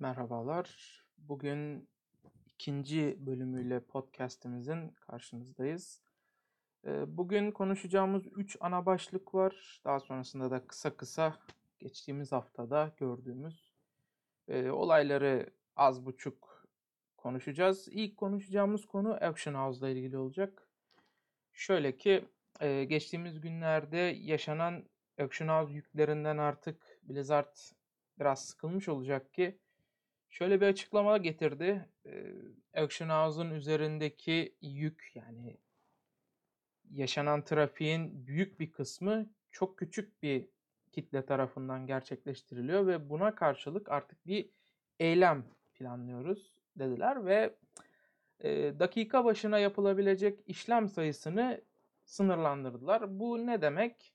Merhabalar. Bugün ikinci bölümüyle podcast'imizin karşınızdayız. Ee, Bugün konuşacağımız üç ana başlık var. Daha sonrasında da kısa kısa geçtiğimiz haftada gördüğümüz e, olayları az buçuk konuşacağız. İlk konuşacağımız konu Action House'la ilgili olacak. Şöyle ki e, geçtiğimiz günlerde yaşanan Action House yüklerinden artık Blizzard biraz sıkılmış olacak ki şöyle bir açıklama getirdi. Ee, Action House'un üzerindeki yük yani yaşanan trafiğin büyük bir kısmı çok küçük bir kitle tarafından gerçekleştiriliyor ve buna karşılık artık bir eylem planlıyoruz dediler ve e, dakika başına yapılabilecek işlem sayısını sınırlandırdılar. Bu ne demek?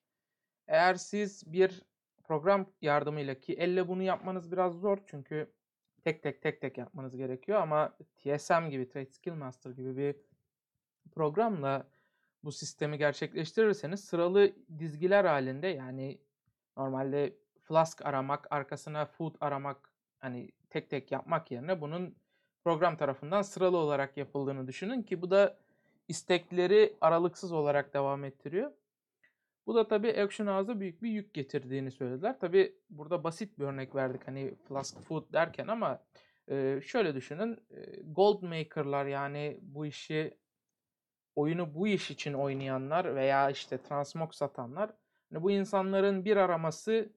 Eğer siz bir program yardımıyla ki elle bunu yapmanız biraz zor çünkü tek tek tek tek yapmanız gerekiyor ama TSM gibi Trade Skill Master gibi bir programla bu sistemi gerçekleştirirseniz sıralı dizgiler halinde yani normalde flask aramak, arkasına food aramak hani tek tek yapmak yerine bunun program tarafından sıralı olarak yapıldığını düşünün ki bu da istekleri aralıksız olarak devam ettiriyor. Bu da tabii Action House'a büyük bir yük getirdiğini söylediler. Tabii burada basit bir örnek verdik hani Flask Food derken ama e, şöyle düşünün. E, gold maker'lar yani bu işi oyunu bu iş için oynayanlar veya işte transmog satanlar hani bu insanların bir araması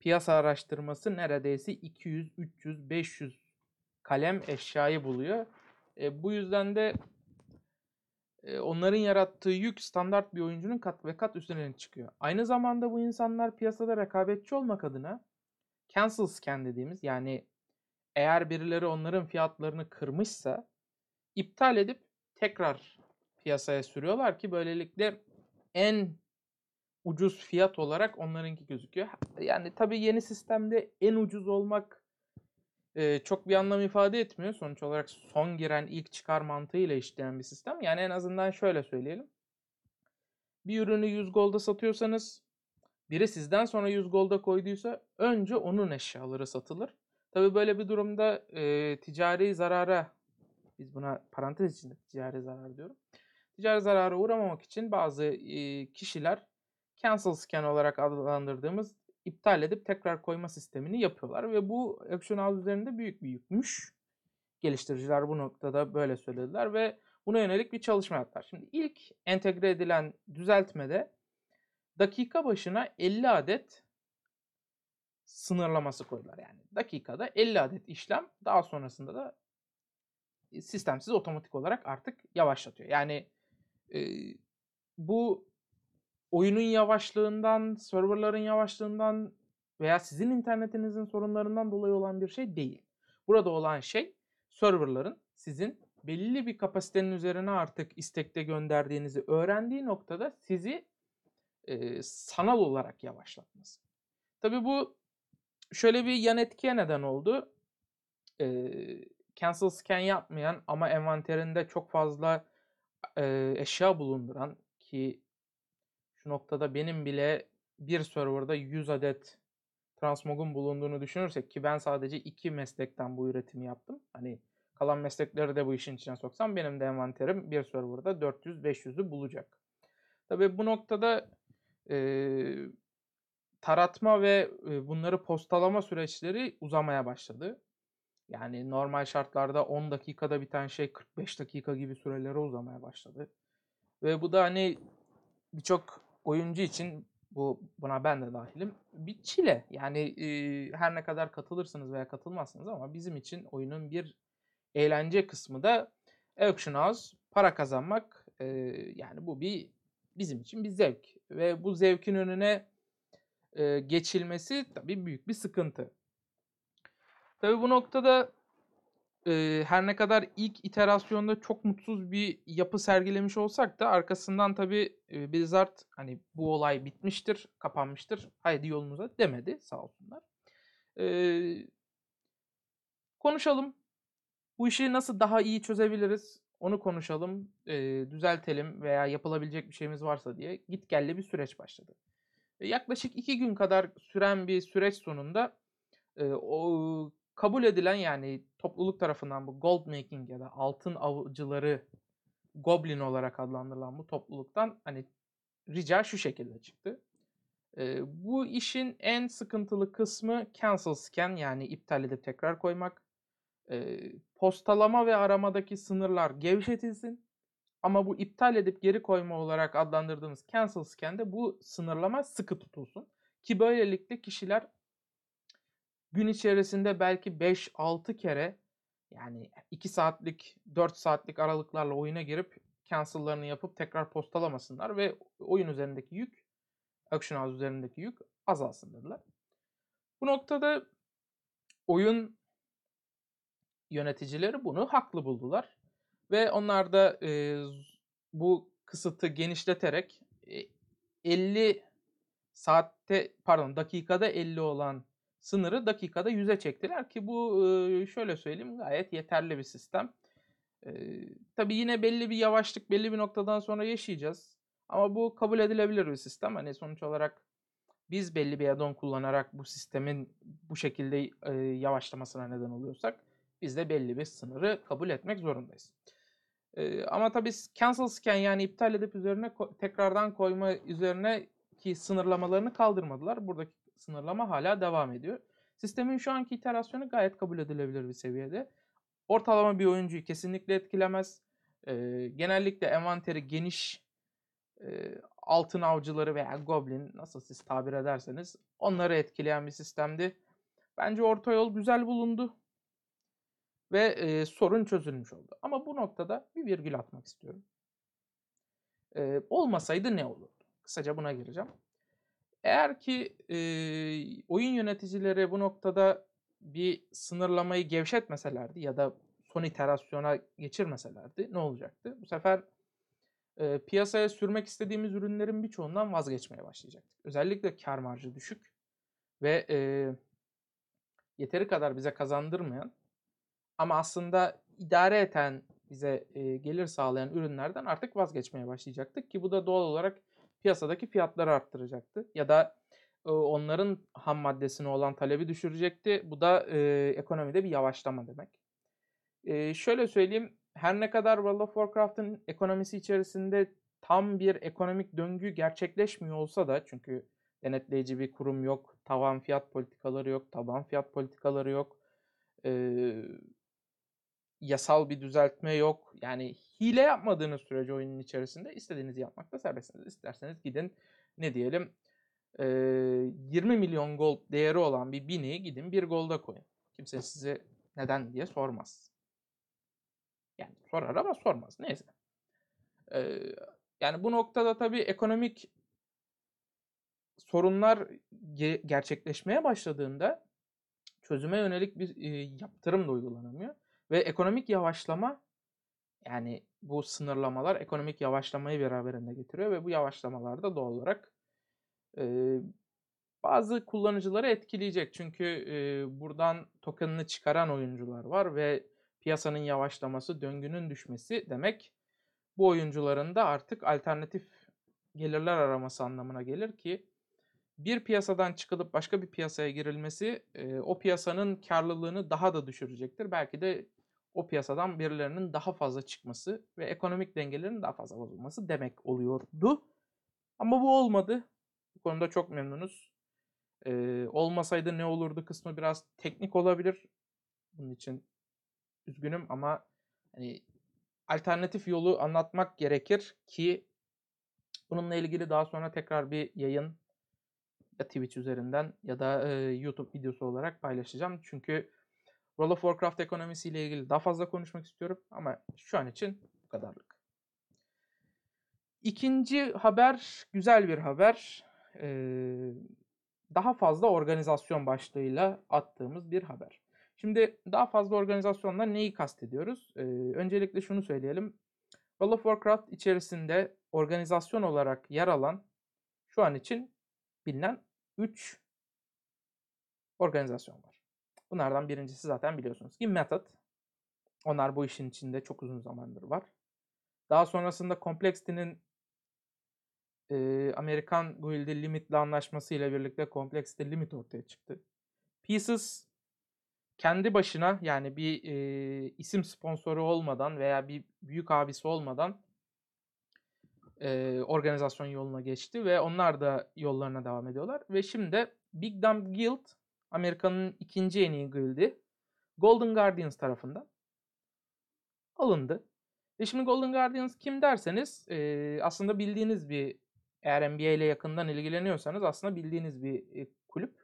piyasa araştırması neredeyse 200, 300, 500 kalem eşyayı buluyor. E, bu yüzden de onların yarattığı yük standart bir oyuncunun kat ve kat üstüne çıkıyor. Aynı zamanda bu insanlar piyasada rekabetçi olmak adına cancel scan dediğimiz yani eğer birileri onların fiyatlarını kırmışsa iptal edip tekrar piyasaya sürüyorlar ki böylelikle en ucuz fiyat olarak onlarınki gözüküyor. Yani tabii yeni sistemde en ucuz olmak e, çok bir anlam ifade etmiyor. Sonuç olarak son giren ilk çıkar mantığıyla işleyen bir sistem. Yani en azından şöyle söyleyelim. Bir ürünü 100 golda satıyorsanız biri sizden sonra 100 golda koyduysa önce onun eşyaları satılır. Tabi böyle bir durumda e, ticari zarara biz buna parantez içinde ticari zarar diyorum. Ticari zarara uğramamak için bazı e, kişiler cancel scan olarak adlandırdığımız iptal edip tekrar koyma sistemini yapıyorlar ve bu Action House üzerinde büyük bir yükmüş. Geliştiriciler bu noktada böyle söylediler ve buna yönelik bir çalışma yaptılar. Şimdi ilk entegre edilen düzeltmede dakika başına 50 adet sınırlaması koydular. Yani dakikada 50 adet işlem daha sonrasında da sistemsiz otomatik olarak artık yavaşlatıyor. Yani e, bu oyunun yavaşlığından, serverların yavaşlığından veya sizin internetinizin sorunlarından dolayı olan bir şey değil. Burada olan şey serverların sizin belli bir kapasitenin üzerine artık istekte gönderdiğinizi öğrendiği noktada sizi e, sanal olarak yavaşlatması. Tabi bu şöyle bir yan etkiye neden oldu. E, cancel scan yapmayan ama envanterinde çok fazla e, eşya bulunduran ki şu noktada benim bile bir serverda 100 adet transmog'un bulunduğunu düşünürsek ki ben sadece iki meslekten bu üretimi yaptım. Hani kalan meslekleri de bu işin içine soksam benim de envanterim bir serverda 400-500'ü bulacak. Tabi bu noktada e, taratma ve e, bunları postalama süreçleri uzamaya başladı. Yani normal şartlarda 10 dakikada biten şey 45 dakika gibi sürelere uzamaya başladı. Ve bu da hani birçok oyuncu için bu buna ben de dahilim bir çile. Yani e, her ne kadar katılırsınız veya katılmazsınız ama bizim için oyunun bir eğlence kısmı da Auction House para kazanmak e, yani bu bir bizim için bir zevk ve bu zevkin önüne e, geçilmesi tabii büyük bir sıkıntı. Tabii bu noktada e, her ne kadar ilk iterasyonda çok mutsuz bir yapı sergilemiş olsak da arkasından tabi e, Blizzard hani bu olay bitmiştir, kapanmıştır, haydi yolumuza demedi sağ olsunlar. E, konuşalım. Bu işi nasıl daha iyi çözebiliriz? Onu konuşalım, e, düzeltelim veya yapılabilecek bir şeyimiz varsa diye git gelli bir süreç başladı. E, yaklaşık iki gün kadar süren bir süreç sonunda e, o kabul edilen yani topluluk tarafından bu gold making ya da altın avcıları goblin olarak adlandırılan bu topluluktan hani rica şu şekilde çıktı. Ee, bu işin en sıkıntılı kısmı cancel scan yani iptal edip tekrar koymak. Ee, postalama ve aramadaki sınırlar gevşetilsin. Ama bu iptal edip geri koyma olarak adlandırdığımız cancel scan'de bu sınırlama sıkı tutulsun. Ki böylelikle kişiler gün içerisinde belki 5-6 kere yani 2 saatlik 4 saatlik aralıklarla oyuna girip cancel'larını yapıp tekrar postalamasınlar ve oyun üzerindeki yük Auction House üzerindeki yük azalsın dediler. Bu noktada oyun yöneticileri bunu haklı buldular. Ve onlar da e, bu kısıtı genişleterek e, 50 saatte pardon dakikada 50 olan sınırı dakikada 100'e çektiler ki bu şöyle söyleyeyim gayet yeterli bir sistem. Tabii yine belli bir yavaşlık belli bir noktadan sonra yaşayacağız. Ama bu kabul edilebilir bir sistem. Hani sonuç olarak biz belli bir addon kullanarak bu sistemin bu şekilde yavaşlamasına neden oluyorsak biz de belli bir sınırı kabul etmek zorundayız. Ama tabii cancel scan yani iptal edip üzerine tekrardan koyma üzerine ki sınırlamalarını kaldırmadılar. Buradaki sınırlama hala devam ediyor. Sistemin şu anki iterasyonu gayet kabul edilebilir bir seviyede. Ortalama bir oyuncuyu kesinlikle etkilemez. E, genellikle envanteri geniş e, altın avcıları veya goblin nasıl siz tabir ederseniz onları etkileyen bir sistemdi. Bence orta yol güzel bulundu ve e, sorun çözülmüş oldu. Ama bu noktada bir virgül atmak istiyorum. E, olmasaydı ne olurdu? Kısaca buna gireceğim. Eğer ki e, oyun yöneticileri bu noktada bir sınırlamayı gevşetmeselerdi ya da son iterasyona geçirmeselerdi ne olacaktı? Bu sefer e, piyasaya sürmek istediğimiz ürünlerin birçoğundan vazgeçmeye başlayacaktık. Özellikle kar marjı düşük ve e, yeteri kadar bize kazandırmayan ama aslında idare eden bize e, gelir sağlayan ürünlerden artık vazgeçmeye başlayacaktık ki bu da doğal olarak piyasadaki fiyatları arttıracaktı ya da e, onların ham maddesine olan talebi düşürecekti. Bu da e, ekonomide bir yavaşlama demek. E, şöyle söyleyeyim her ne kadar World of Warcraft'ın ekonomisi içerisinde tam bir ekonomik döngü gerçekleşmiyor olsa da çünkü denetleyici bir kurum yok, tavan fiyat politikaları yok, taban fiyat politikaları yok, e, yasal bir düzeltme yok. Yani hile yapmadığınız sürece oyunun içerisinde istediğinizi yapmakta serbestsiniz. İsterseniz gidin ne diyelim e, 20 milyon gold değeri olan bir bineği gidin bir golda koyun. Kimse size neden diye sormaz. Yani sorar ama sormaz. Neyse. Yani bu noktada tabii ekonomik sorunlar ge- gerçekleşmeye başladığında çözüme yönelik bir e, yaptırım da uygulanamıyor. Ve ekonomik yavaşlama yani bu sınırlamalar ekonomik yavaşlamayı beraberinde getiriyor ve bu yavaşlamalar da doğal olarak e, bazı kullanıcıları etkileyecek. Çünkü e, buradan tokenını çıkaran oyuncular var ve piyasanın yavaşlaması, döngünün düşmesi demek bu oyuncuların da artık alternatif gelirler araması anlamına gelir ki bir piyasadan çıkılıp başka bir piyasaya girilmesi e, o piyasanın karlılığını daha da düşürecektir. Belki de o piyasadan birilerinin daha fazla çıkması ve ekonomik dengelerin daha fazla bozulması demek oluyordu. Ama bu olmadı. Bu konuda çok memnunuz. Ee, olmasaydı ne olurdu kısmı biraz teknik olabilir. Bunun için üzgünüm ama hani alternatif yolu anlatmak gerekir ki bununla ilgili daha sonra tekrar bir yayın ya Twitch üzerinden ya da e, YouTube videosu olarak paylaşacağım. Çünkü World of Warcraft ekonomisiyle ilgili daha fazla konuşmak istiyorum ama şu an için bu kadarlık. İkinci haber güzel bir haber. Ee, daha fazla organizasyon başlığıyla attığımız bir haber. Şimdi daha fazla organizasyonla neyi kastediyoruz? Ee, öncelikle şunu söyleyelim. World of Warcraft içerisinde organizasyon olarak yer alan şu an için bilinen 3 organizasyon var. Bunlardan birincisi zaten biliyorsunuz ki Method. Onlar bu işin içinde çok uzun zamandır var. Daha sonrasında Complexity'nin e, Amerikan Guild'i Limit'le anlaşması ile birlikte Complexity Limit ortaya çıktı. Pieces kendi başına yani bir e, isim sponsoru olmadan veya bir büyük abisi olmadan e, organizasyon yoluna geçti ve onlar da yollarına devam ediyorlar. Ve şimdi Big Dumb Guild Amerika'nın ikinci en iyi guildi. Golden Guardians tarafından alındı. Ve şimdi Golden Guardians kim derseniz e, aslında bildiğiniz bir eğer NBA ile yakından ilgileniyorsanız aslında bildiğiniz bir e, kulüp.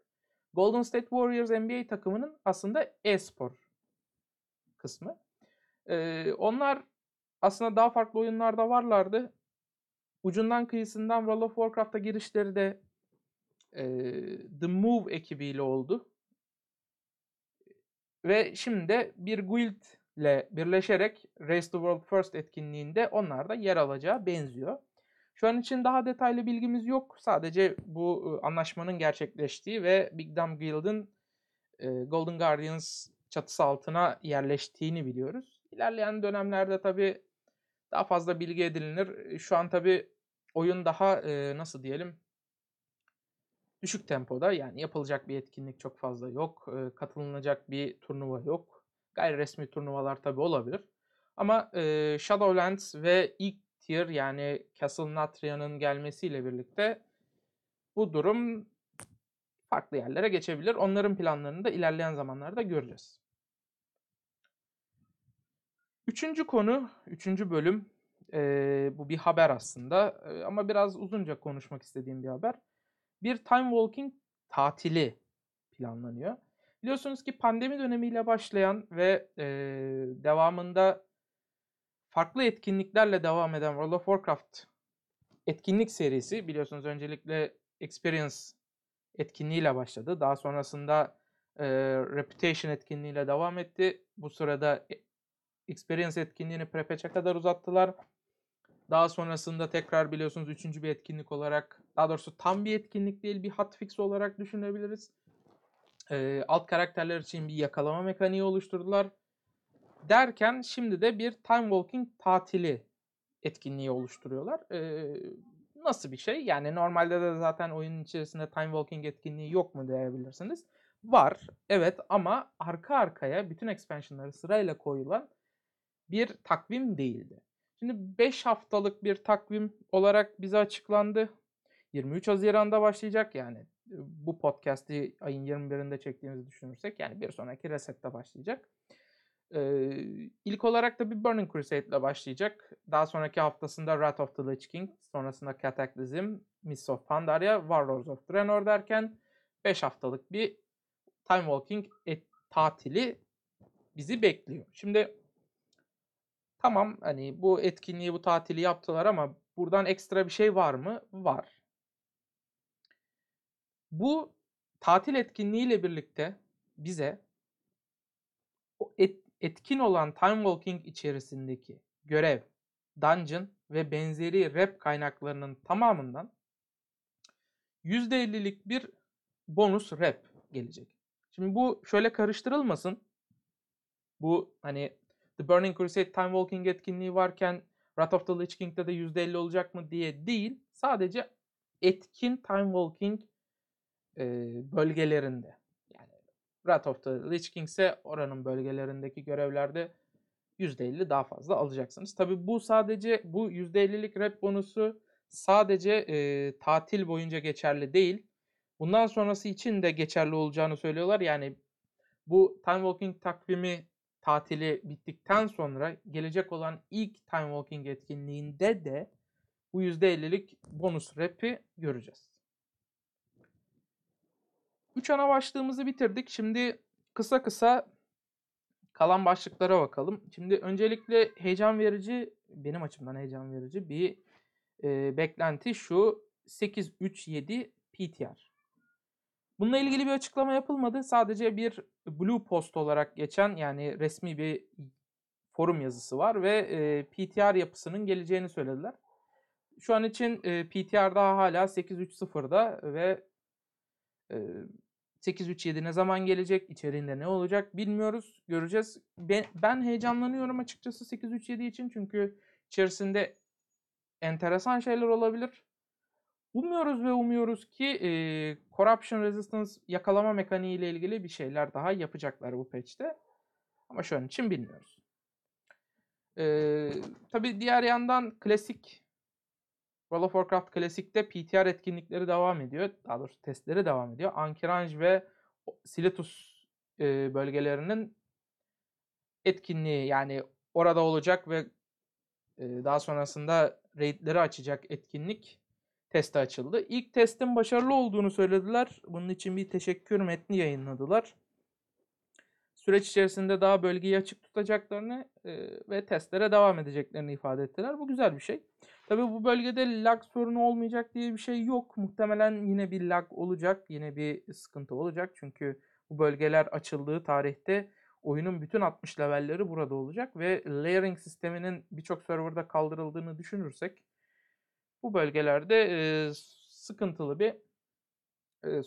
Golden State Warriors NBA takımının aslında e-spor kısmı. E, onlar aslında daha farklı oyunlarda varlardı. Ucundan kıyısından World of Warcraft'a girişleri de e, The Move ekibiyle oldu. Ve şimdi de bir guild ile birleşerek Race the World First etkinliğinde onlar da yer alacağı benziyor. Şu an için daha detaylı bilgimiz yok. Sadece bu anlaşmanın gerçekleştiği ve Big Dumb Guild'ın Golden Guardians çatısı altına yerleştiğini biliyoruz. İlerleyen dönemlerde tabii daha fazla bilgi edinilir. Şu an tabii oyun daha nasıl diyelim düşük tempoda yani yapılacak bir etkinlik çok fazla yok. Katılınacak bir turnuva yok. Gayri resmi turnuvalar tabii olabilir. Ama Shadowlands ve ilk tier yani Castle Natria'nın gelmesiyle birlikte bu durum farklı yerlere geçebilir. Onların planlarını da ilerleyen zamanlarda göreceğiz. Üçüncü konu, üçüncü bölüm. E, bu bir haber aslında e, ama biraz uzunca konuşmak istediğim bir haber. Bir time walking tatili planlanıyor. Biliyorsunuz ki pandemi dönemiyle başlayan ve e, devamında farklı etkinliklerle devam eden World of Warcraft etkinlik serisi biliyorsunuz öncelikle Experience etkinliğiyle başladı. Daha sonrasında e, Reputation etkinliğiyle devam etti. Bu sırada Experience etkinliğini Prepatch'e kadar uzattılar. Daha sonrasında tekrar biliyorsunuz üçüncü bir etkinlik olarak daha doğrusu tam bir etkinlik değil bir hotfix olarak düşünebiliriz. E, alt karakterler için bir yakalama mekaniği oluşturdular. Derken şimdi de bir time walking tatili etkinliği oluşturuyorlar. E, nasıl bir şey? Yani normalde de zaten oyunun içerisinde time walking etkinliği yok mu diyebilirsiniz. Var evet ama arka arkaya bütün expansionları sırayla koyulan bir takvim değildi. Şimdi 5 haftalık bir takvim olarak bize açıklandı. 23 Haziran'da başlayacak yani bu podcast'i ayın 21'inde çektiğimizi düşünürsek yani bir sonraki resette başlayacak. Ee, ilk olarak da bir Burning Crusade ile başlayacak. Daha sonraki haftasında Wrath of the Lich King, sonrasında Cataclysm, Mists of Pandaria, Warlords of Draenor derken 5 haftalık bir Time Walking et, tatili bizi bekliyor. Şimdi tamam hani bu etkinliği, bu tatili yaptılar ama buradan ekstra bir şey var mı? Var. Bu tatil etkinliğiyle birlikte bize o et, etkin olan Time Walking içerisindeki görev, dungeon ve benzeri rap kaynaklarının tamamından %50'lik bir bonus rap gelecek. Şimdi bu şöyle karıştırılmasın. Bu hani The Burning Crusade Time Walking etkinliği varken Wrath of the Lich King'de de %50 olacak mı diye değil. Sadece etkin Time Walking e, bölgelerinde. Yani Wrath of the Lich King ise oranın bölgelerindeki görevlerde %50 daha fazla alacaksınız. Tabi bu sadece bu %50'lik rep bonusu sadece e, tatil boyunca geçerli değil. Bundan sonrası için de geçerli olacağını söylüyorlar. Yani bu Time Walking takvimi tatili bittikten sonra gelecek olan ilk Time Walking etkinliğinde de bu %50'lik bonus rap'i göreceğiz. 3 ana başlığımızı bitirdik. Şimdi kısa kısa kalan başlıklara bakalım. Şimdi öncelikle heyecan verici, benim açımdan heyecan verici bir e, beklenti şu 837 PTR. Bununla ilgili bir açıklama yapılmadı. Sadece bir Blue Post olarak geçen yani resmi bir forum yazısı var ve e, PTR yapısının geleceğini söylediler. Şu an için e, PTR daha hala 8.3.0'da ve e, 837 ne zaman gelecek? İçeriğinde ne olacak? Bilmiyoruz. Göreceğiz. Ben, ben heyecanlanıyorum açıkçası 837 için çünkü içerisinde enteresan şeyler olabilir. Umuyoruz ve umuyoruz ki e, Corruption Resistance yakalama mekaniği ile ilgili bir şeyler daha yapacaklar bu patch'te. Ama şu an için bilmiyoruz. E, tabii diğer yandan klasik World of Warcraft Klasik'te PTR etkinlikleri devam ediyor. Daha doğrusu testleri devam ediyor. Ankiranj ve Silitus e, bölgelerinin etkinliği yani orada olacak ve e, daha sonrasında raidleri açacak etkinlik testi açıldı. İlk testin başarılı olduğunu söylediler. Bunun için bir teşekkür metni yayınladılar. Süreç içerisinde daha bölgeyi açık tutacaklarını e, ve testlere devam edeceklerini ifade ettiler. Bu güzel bir şey. Tabii bu bölgede lag sorunu olmayacak diye bir şey yok. Muhtemelen yine bir lag olacak, yine bir sıkıntı olacak. Çünkü bu bölgeler açıldığı tarihte oyunun bütün 60 levelleri burada olacak ve layering sisteminin birçok serverda kaldırıldığını düşünürsek bu bölgelerde e, sıkıntılı bir e,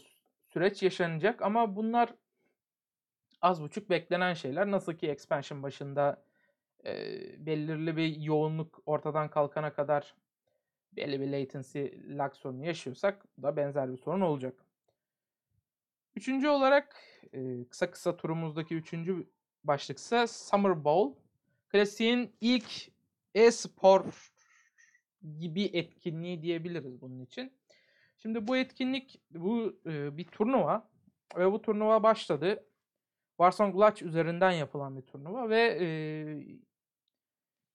süreç yaşanacak ama bunlar az buçuk beklenen şeyler. Nasıl ki expansion başında e, belirli bir yoğunluk ortadan kalkana kadar belli bir latency lag sorunu yaşıyorsak da benzer bir sorun olacak. Üçüncü olarak e, kısa kısa turumuzdaki üçüncü başlık ise Summer Bowl. Klasiğin ilk e-spor gibi etkinliği diyebiliriz bunun için. Şimdi bu etkinlik bu e, bir turnuva ve bu turnuva başladı. Warsong Latch üzerinden yapılan bir turnuva ve e,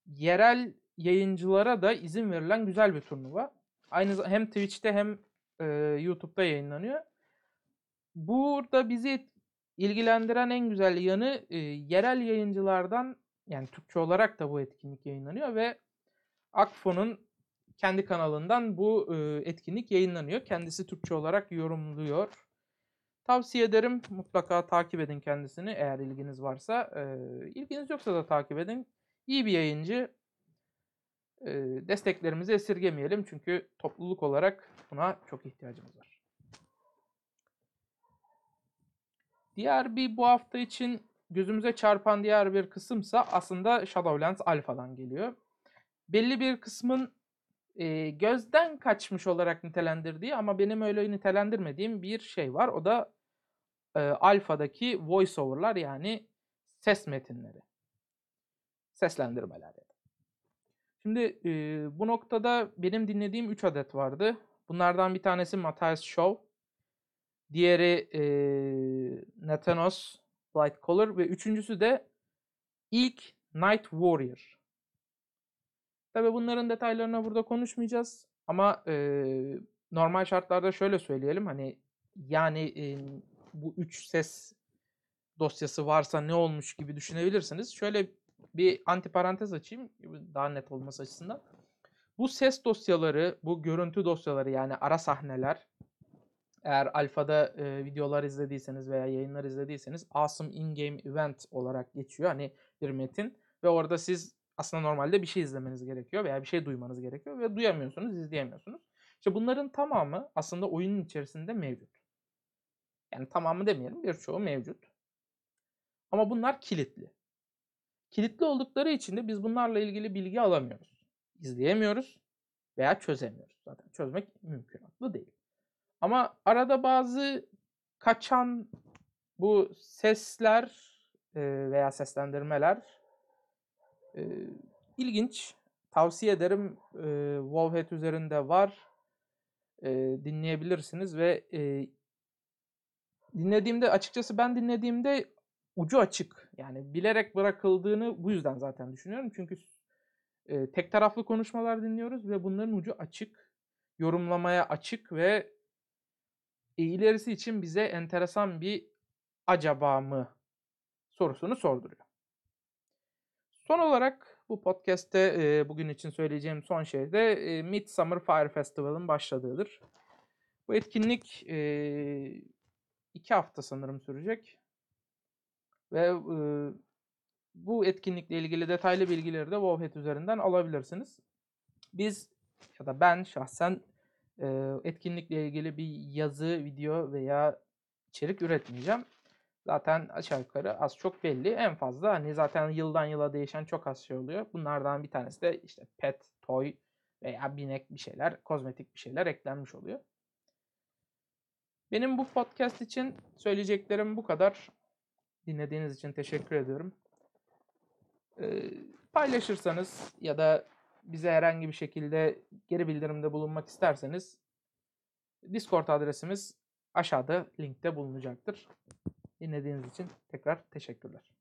yerel yayıncılara da izin verilen güzel bir turnuva. Aynı hem Twitch'te hem e, YouTube'da yayınlanıyor. Burada bizi ilgilendiren en güzel yanı e, yerel yayıncılardan yani Türkçe olarak da bu etkinlik yayınlanıyor ve Akfo'nun kendi kanalından bu e, etkinlik yayınlanıyor. Kendisi Türkçe olarak yorumluyor. Tavsiye ederim mutlaka takip edin kendisini eğer ilginiz varsa. E, ilginiz yoksa da takip edin. İyi bir yayıncı. E, desteklerimizi esirgemeyelim çünkü topluluk olarak buna çok ihtiyacımız var. Diğer bir bu hafta için gözümüze çarpan diğer bir kısımsa aslında Shadowlands Alpha'dan geliyor. Belli bir kısmın e, gözden kaçmış olarak nitelendirdiği ama benim öyle nitelendirmediğim bir şey var. O da e, Alpha'daki voiceover'lar yani ses metinleri. Seslendirmeler. Şimdi e, bu noktada benim dinlediğim 3 adet vardı. Bunlardan bir tanesi Matthias Show. Diğeri e, Nathanos Light Color ve üçüncüsü de ilk Night Warrior. Tabi bunların detaylarına burada konuşmayacağız. Ama e, normal şartlarda şöyle söyleyelim. Hani yani e, bu üç ses dosyası varsa ne olmuş gibi düşünebilirsiniz. Şöyle bir antiparantez açayım daha net olması açısından. Bu ses dosyaları, bu görüntü dosyaları yani ara sahneler eğer alfada e, videolar izlediyseniz veya yayınlar izlediyseniz Awesome In-Game Event olarak geçiyor. Hani bir metin ve orada siz aslında normalde bir şey izlemeniz gerekiyor veya bir şey duymanız gerekiyor ve duyamıyorsunuz, izleyemiyorsunuz. İşte bunların tamamı aslında oyunun içerisinde mevcut. Yani tamamı demeyelim, birçoğu mevcut. Ama bunlar kilitli. Kilitli oldukları için de biz bunlarla ilgili bilgi alamıyoruz. İzleyemiyoruz veya çözemiyoruz. Zaten çözmek mümkünatlı değil. Ama arada bazı kaçan bu sesler veya seslendirmeler ilginç. Tavsiye ederim. Wowhead üzerinde var. dinleyebilirsiniz ve dinlediğimde açıkçası ben dinlediğimde ucu açık. Yani bilerek bırakıldığını bu yüzden zaten düşünüyorum. Çünkü tek taraflı konuşmalar dinliyoruz ve bunların ucu açık. Yorumlamaya açık ve e, ilerisi için bize enteresan bir acaba mı sorusunu sorduruyor. Son olarak bu podcast'te e, bugün için söyleyeceğim son şey de e, Midsummer Fire Festival'ın başladığıdır. Bu etkinlik e, iki hafta sanırım sürecek. Ve e, bu etkinlikle ilgili detaylı bilgileri de Wowhead üzerinden alabilirsiniz. Biz ya da ben şahsen e, etkinlikle ilgili bir yazı, video veya içerik üretmeyeceğim. Zaten aşağı yukarı az çok belli. En fazla hani zaten yıldan yıla değişen çok az şey oluyor. Bunlardan bir tanesi de işte pet, toy veya binek bir şeyler, kozmetik bir şeyler eklenmiş oluyor. Benim bu podcast için söyleyeceklerim bu kadar. Dinlediğiniz için teşekkür ediyorum. Ee, paylaşırsanız ya da bize herhangi bir şekilde geri bildirimde bulunmak isterseniz Discord adresimiz aşağıda linkte bulunacaktır. Dinlediğiniz için tekrar teşekkürler.